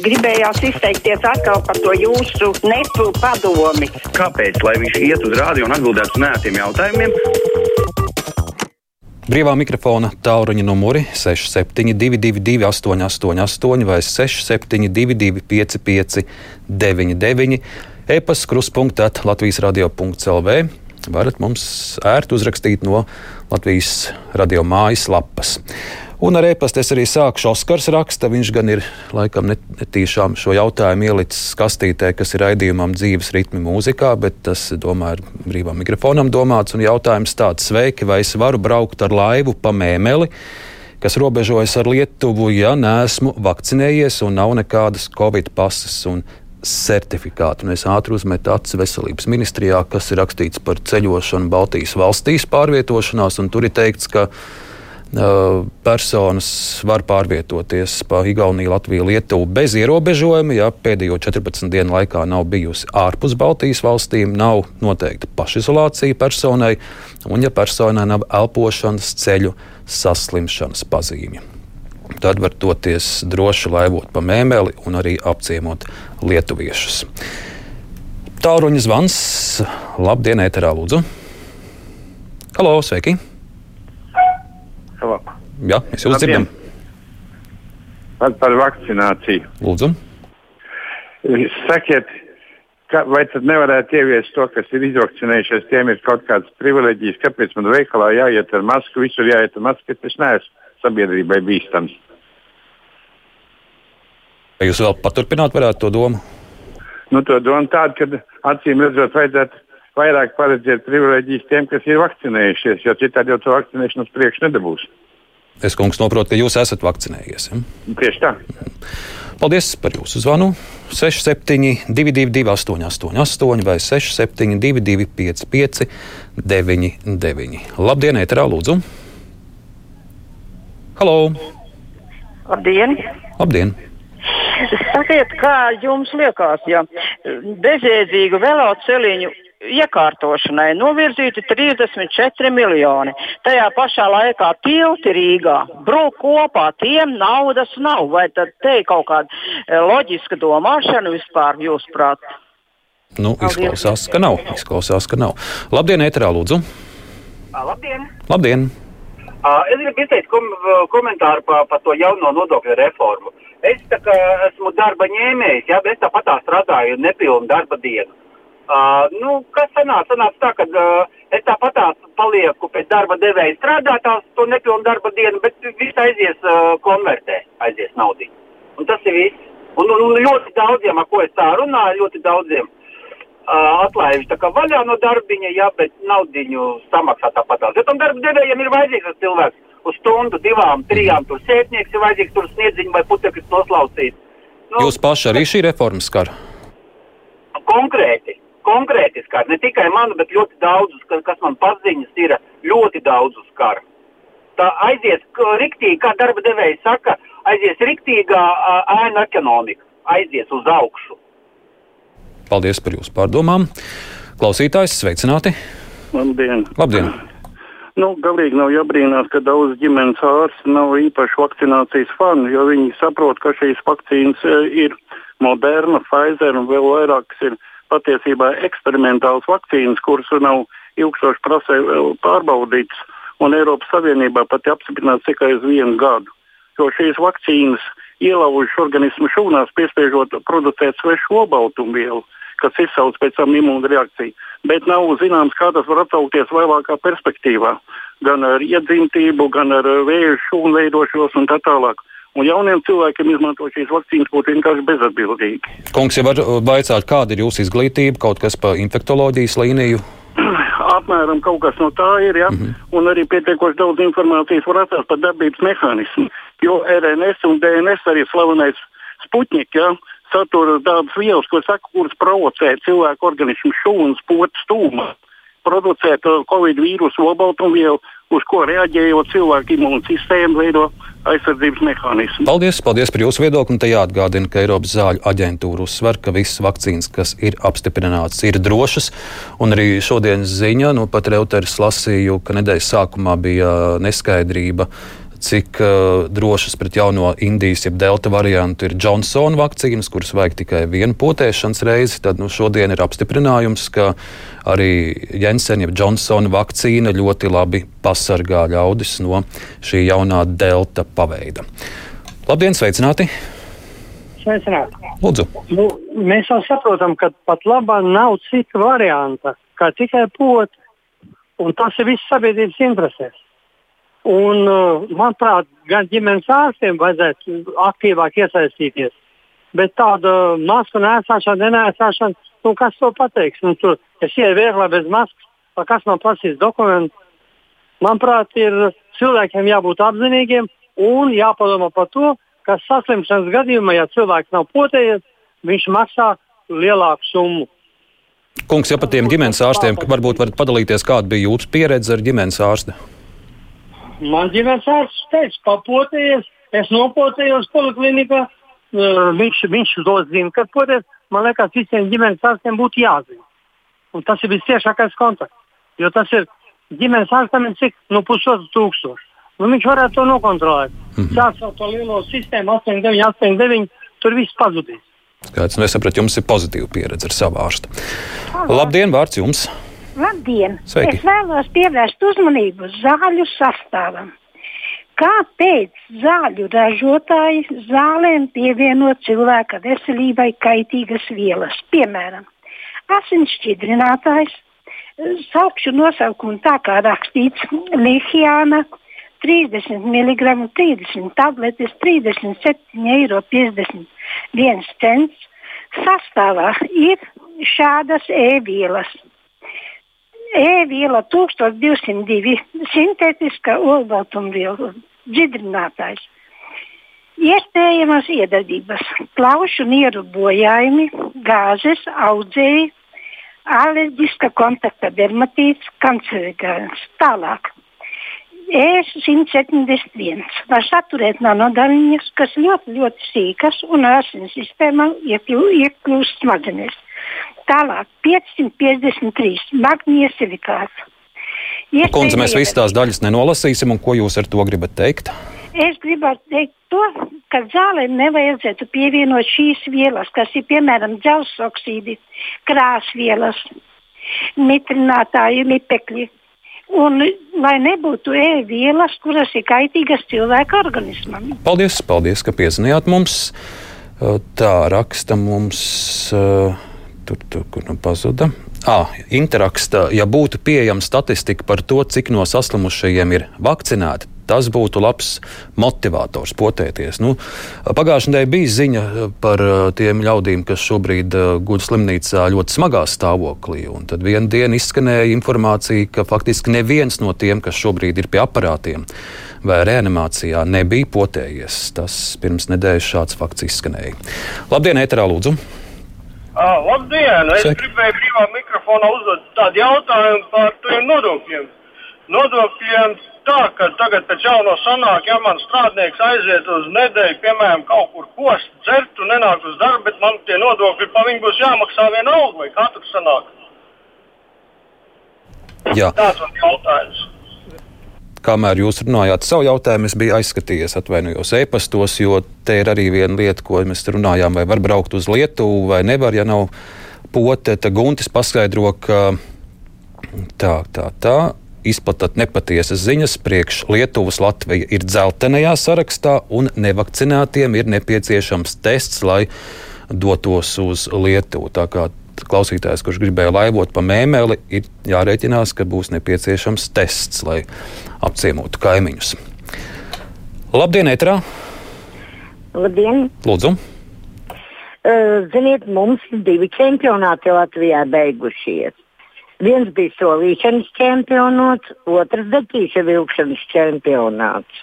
Gribējās izteikties atkal par to jūsu nepu padomi. Kāpēc? Lai viņš iet uz rādio un atbildētu uz nētiem jautājumiem. Brīvā mikrofona tālruņa numuri 6722, 888, vai 672, 559, e-pasta kruspunkta Latvijas radio.clv. Varat mums ērti uzrakstīt no Latvijas radio mājas lapas. Un ar e-pastu es arī sākšu. Oskars raksta, viņš gan ir laikam netīšām šo jautājumu ielicis kastītē, kas ir raidījumam dzīves ritmi mūzikā, bet tas, domāju, ir brīvām mikrofonam domāts. Un jautājums tāds: Sveiki, vai es varu braukt ar laivu pa mēmeli? kas robežojas ar Lietuvu, ja neesmu vakcinējies un nav nekādas covid pasas un certifikātu. Un es ātri uzmetu acis veselības ministrijā, kas ir rakstīts par ceļošanu Baltijas valstīs pārvietošanās, un tur ir teikts, ka personas var pārvietoties pa Igauniju, Latviju, Lietuvu bez ierobežojuma, ja pēdējo 14 dienu laikā nav bijusi ārpus Baltijas valstīm, nav noteikta pašizolācija personai, un ja personai nav elpošanas ceļu saslimšanas pazīmju. Tad var doties droši laivot pa mēmeli un arī apciemot lietuviešus. Tāruņa zvans. Labdien, ēterā lūdzu! Halo, sveiki! Jā, es jūs dzirdam. Par, par vakcināciju. Lūdzu. Sakiet, ka, vai tad nevarētu ieviest to, kas ir izvakcinējušies, tiem ir kaut kādas privileģijas, kāpēc man veikalā jāiet ar masku, visur jāiet ar masku, tas neesmu sabiedrībai bīstams. Vai jūs vēl paturpināt varētu to domu? Nu, to domu tādu, ka acīm redzot, vajadzētu vairāk paredzēt privilēģijas tiem, kas ir vakcinējušies, jo citādi jau to vakcinēšanu uz priekšu nedabūs. Es, kungs, saprotu, ka jūs esat vakcinējies. Ja? Tieši tā. Paldies par jūsu zvanu. 6722, 888, vai 672, 559, 99. Labdien, Eterā, lūdzu! Halo! Labdien! Labdien! Sakiet, kā jums liekas, ja bezjēdzīgu veloceliņu iekārtošanai novirzīti 34 miljoni. Tajā pašā laikā tilti Rīgā brūk kopā, tiem naudas nav. Vai tad te ir kaut kāda e, loģiska domāšana vispār, jūsuprāt? Nu, izklausās, ka nav. Izklausās, ka nav. Labdien, Eterā, lūdzu! Labdien! Labdien. Es gribu izteikt kom komentāru par pa to jauno nodokļu reformu. Es esmu darba ņēmējs, ja es tāpat strādāju nepilnu darba dienu. Uh, nu, kas sanāca? Sanāca tā, ka uh, es tāpat palieku pēc darba devēja strādāt, to nepilnu darba dienu, bet viss aizies uh, konvertē, aizies naudī. Un tas ir viss. Un, un, un ļoti daudziem, ar ko es tā runāju, ļoti daudziem uh, atlaiž tā kā vaļā no darbiņa, jā, bet naudiņu samaksā tāpat. Jo tam darba devējiem ir vajadzīgs tas cilvēks uz stundu, divām, trijām, tur sētnieks ir vajadzīgs, tur sniedziņu vai putekļus noslausīt. Nu, Jūs paši arī šī reforma skar? Konkrēti konkrēti skar. Ne tikai manu, bet ļoti daudzus, kas, kas man paziņas, ir ļoti daudzus skar. Tā aizies riktīgi, kā darba devēja saka, aizies riktīgā ēna ekonomika, aizies uz augšu. Paldies par jūsu pārdomām. Klausītājs, sveicināti! Labdien! Labdien. Nu, galīgi nav jābrīnās, ka daudz ģimenes ārsti nav īpaši vakcinācijas fani, jo viņi saprot, ka šīs vakcīnas ir Moderna, Pfizer un vēl vairāk, kas ir patiesībā eksperimentāls vakcīnas, kuras nav ilgstoši prasē pārbaudītas, un Eiropas Savienībā pat apstiprināts tikai uz vienu gadu. Jo šīs vakcīnas ielaužas organismu šūnās, piespiežot producēt svešu obaltumvielu, kas izsauc pēc tam imūnreakciju. Bet nav zināms, kā tas var atsaukties vēlākā perspektīvā. Gan ar iedzimtību, gan ar vēju šūnu veidošanos un tā tālāk un jauniem cilvēkiem izmantot šīs vakcīnas būtu vienkārši bezatbildīgi. Kungs, ja var vaicāt, kāda ir jūsu izglītība, kaut kas par infektuoloģijas līniju? Apmēram kaut kas no tā ir, ja? mm -hmm. un arī pietiekoši daudz informācijas var atrast par darbības mehānismu. Jo RNS un DNS arī slavenais Sputnik, ja, satura tādas vielas, saka, kuras provocē cilvēku organismu šūnas, potas, stūmu, producēt uh, Covid vīrusu obaltumvielu, uz ko reaģējot cilvēku imūnsistēmu veido aizsardzības mehānismu. Paldies, paldies par jūsu viedokli. Te jāatgādina, ka Eiropas zāļu aģentūra uzsver, ka visas vakcīnas, kas ir apstiprinātas, ir drošas. Un arī šodienas ziņa, nu pat Reuters lasīju, ka nedēļas sākumā bija neskaidrība cik uh, drošas pret jauno Indijas, jeb delta variantu ir Johnsona vakcīnas, kuras vajag tikai vienu potēšanas reizi. Tad nu, šodien ir apstiprinājums, ka arī Jensena, jeb Johnsona vakcīna ļoti labi pasargā ļaudis no šī jaunā delta paveida. Labdien, sveicināti! Sveicināti! Lūdzu! Nu, mēs jau saprotam, ka pat labā nav cita varianta, kā tikai pot, un tas ir viss sabiedrības interesēs. Un, uh, manuprāt, gan ģimenes ārstiem vajadzētu aktīvāk iesaistīties. Bet tāda masku nēsāšana, nenēsāšana, nu, kas to pateiks? Nu, tur es ieju vieglā bez maskas, kas man prasīs dokumentu. Manuprāt, ir cilvēkiem jābūt apzinīgiem un jāpadomā par to, ka saslimšanas gadījumā, ja cilvēks nav potējies, viņš maksā lielāku summu. Kungs, ja par tiem ģimenes ārstiem, varbūt varat padalīties, kāda bija jūsu pieredze ar ģimenes ārstu? Man ģimenes ārsts teica, papotējies, es nopotējos poliklinikā. Viņš, viņš to zina, kad potēs. Man liekas, visiem ģimenes ārstiem būtu jāzina. Un tas ir visciešākais kontakts. Jo tas ir ģimenes ārstam ir cik nu, pusotru tūkstošu. Nu, viņš varētu to nokontrolēt. Mm -hmm. Sākot to lielo sistēmu, 89, 89, tur viss pazudīs. Skaidrs, es sapratu, jums ir pozitīva pieredze ar savu ārstu. Labdien, vārds jums! Labdien! Sveiki. Es vēlos pievērst uzmanību zāļu sastāvam. Kāpēc zāļu ražotāji zālēm pievieno cilvēka veselībai kaitīgas vielas? Piemēram, asins šķidrinātājs, saukšu nosaukumu tā kā rakstīts, lihiāna, 30 mg, 30 tabletes, 37,51 cents. Sastāvā ir šādas e-vielas. E-viela 1202 sintētiska olbaltumviela, dzidrinātājs. Iespējamas iedarbības, plaušu nieru bojājumi, gāzes, audzēji, alerģiska kontakta dermatīts, kancerogēns. Tālāk. E171 var saturēt nanodaļiņas, kas ļoti, ļoti sīkas un asins sistēmā iekļūst smadzenēs. Tālāk 553 magnīja silikāts. Kundze, mēs visas tās daļas nenolasīsim, un ko jūs ar to gribat teikt? Es gribētu teikt to, ka zālē nevajadzētu pievienot šīs vielas, kas ir piemēram dzelzs oksīdi, krāsvielas, mitrinātāji, lipekļi. Un lai nebūtu e-vielas, kuras ir kaitīgas cilvēka organismam. Paldies, paldies ka piezinājāt mums. Tā raksta mums, tur, tur kur nu pazuda. Ah, interaksta, ja būtu pieejama statistika par to, cik no saslimušajiem ir vakcinēti, tas būtu labs motivators potēties. Nu, Pagājušajā nedēļā bija ziņa par tiem ļaudīm, kas šobrīd guļ slimnīcā ļoti smagā stāvoklī. Tad vienā dienā izskanēja informācija, ka faktiski neviens no tiem, kas šobrīd ir pie aparātiem vai reanimācijā, nebija potējies. Tas pirms nedēļas šāds fakts izskanēja. Labdien, Eterā, lūdzu! Uh, labdien! Es Sveiki. gribēju brīvā mikrofonā uzdot tādu jautājumu par tiem nodokļiem. Nodokļiem tā, ka tagad pēc jauno sanāk, ja man strādnieks aiziet uz nedēļu, piemēram, kaut kur kost, dzert un nenāk uz darbu, bet man tie nodokļi pa viņu būs jāmaksā vienalga, vai tur sanāk? Jā. Tāds man jautājums. Kamēr jūs runājāt savu jautājumu, es biju aizskatījies, atvainojos e-pastos, jo te ir arī viena lieta, ko mēs runājām, vai var braukt uz Lietuvu vai nevar, ja nav pote. Tad Guntis paskaidro, ka tā, tā, tā. Izplatāt nepatiesas ziņas, priekš Lietuvas Latvija ir dzeltenajā sarakstā, un nevakcinētiem ir nepieciešams tests, lai dotos uz Lietuvu. Tā kā klausītājs, kurš gribēja laivot pa mēmeli, ir jārēķinās, ka būs nepieciešams tests, lai apciemotu kaimiņus. Labdien, Etrā! Labdien! Lūdzu! Uh, ziniet, mums divi čempionāti Latvijā beigušies. Viens bija solīšanas čempionāts, otrs deķīša vilkšanas čempionāts.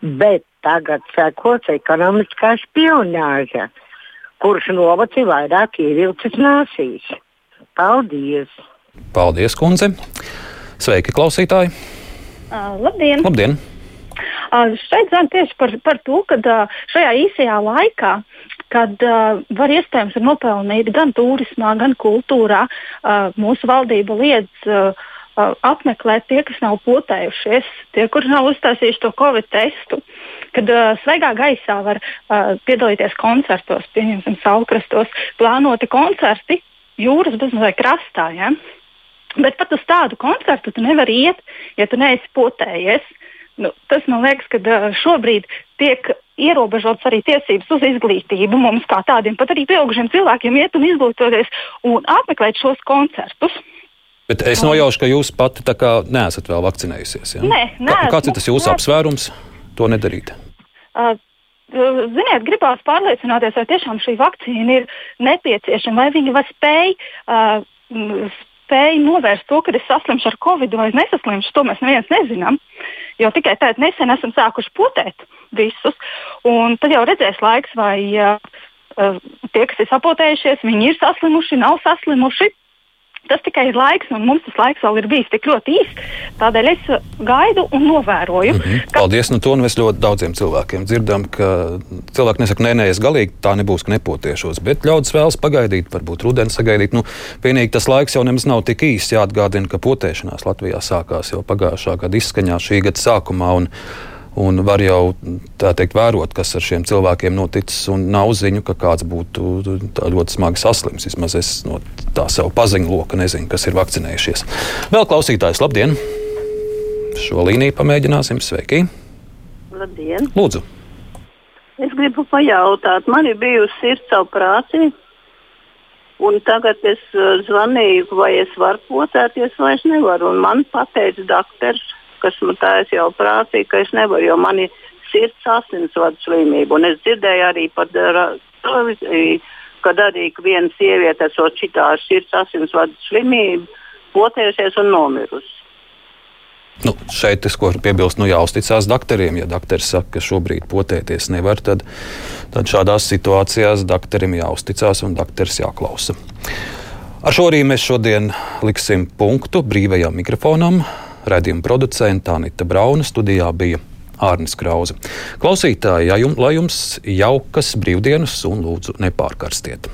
Bet tagad sekos ekonomiskā špionāža, kurš novads ir vairāk ievilcis nāsīs. Paldies! Paldies, kundze! Sveiki, klausītāji! Uh, labdien! Labdien! Uh, šeit zina tieši par, par to, ka uh, šajā īsajā laikā, kad uh, var iespējams ir nopelnīt gan turismā, gan kultūrā, uh, mūsu valdība liedz uh, uh, apmeklēt tie, kas nav potējušies, tie, kuri nav uzstāstījuši to covid testu. Kad uh, svaigā gaisā var uh, piedalīties koncertos, pieņemsim, saulkrastos, plānoti koncerti jūras bezmazliet krastā. Ja? Bet pat uz tādu koncertu tu nevari iet, ja tu neesi potējies. Nu, tas man liekas, ka uh, šobrīd tiek ierobežots arī tiesības uz izglītību mums kā tādiem, pat arī pieaugušiem cilvēkiem iet un izglītoties un apmeklēt šos koncertus. Bet es nojaušu, ka jūs pati neesat vēl vakcinējusies. Ja? Nē, nē. Kāds ir tas jūsu apsvērums to nedarīt? Uh, Ziniet, gribās pārliecināties, vai tiešām šī vakcīna ir nepieciešama, vai viņa var spēj, uh, spēj novērst to, ka es saslimšu ar covid vai nesaslimšu. To mēs neviens nezinām. Jo tikai tādā nesen esam sākuši potēt visus. Tad jau redzēs laiks, vai uh, tie, kas ir sapotējušies, viņi ir saslimuši, nav saslimuši. Tas tikai ir laiks, un mums tas laiks vēl ir bijis tik ļoti īss. Tādēļ es gaidu un novēroju. Mm -hmm. ka... Paldies! Nu, to nu mēs ļoti daudziem cilvēkiem dzirdam, ka cilvēki nesaka, nē, nē, es galīgi tā nebūs, ka nepotiešos. Bet ļaudis vēlas pagaidīt, varbūt rudenī sagaidīt. Nu, vienīgi tas laiks jau nemaz nav tik īss. Jāatgādina, ka potēšanās Latvijā sākās jau pagājušā gada izskaņā, šī gada sākumā. Un, Un var jau tā teikt, vērot, kas ar šiem cilvēkiem noticis. Nav ziņu, ka kāds būtu ļoti smagi saslims. Vismaz es no tā savu paziņu loka nezinu, kas ir vakcinējušies. Vēl klausītājs, labdien! Šo līniju pamēģināsim. Sveiki! Labdien! Lūdzu! Es gribu pajautāt, man ir bijusi sirds operācija. Un tagad es uh, zvanīju, vai es varu potēties, vai es nevaru. Un man pateica doktors, kas man taisa jau operāciju, ka es nevaru, jo man ir sirds asinsvadu slimība. Un es dzirdēju arī par televīziju, kad arī viena sieviete ar šitā sirds asinsvadu slimību potējusies un nomirusi. Nu, šeit es ko piebilstu, nu, jāuzticas doktoriem. Ja doktors saka, ka šobrīd potēties nevar, tad, tad šādās situācijās doktoram jāuzticas un doktors jāklausa. Ar šo arī mēs šodien liksim punktu brīvajam mikrofonam. Radījuma producente Anita Brauna studijā bija Ārnis Krause. Klausītāji, lai jums jaukas brīvdienas un lūdzu nepārkarstiet!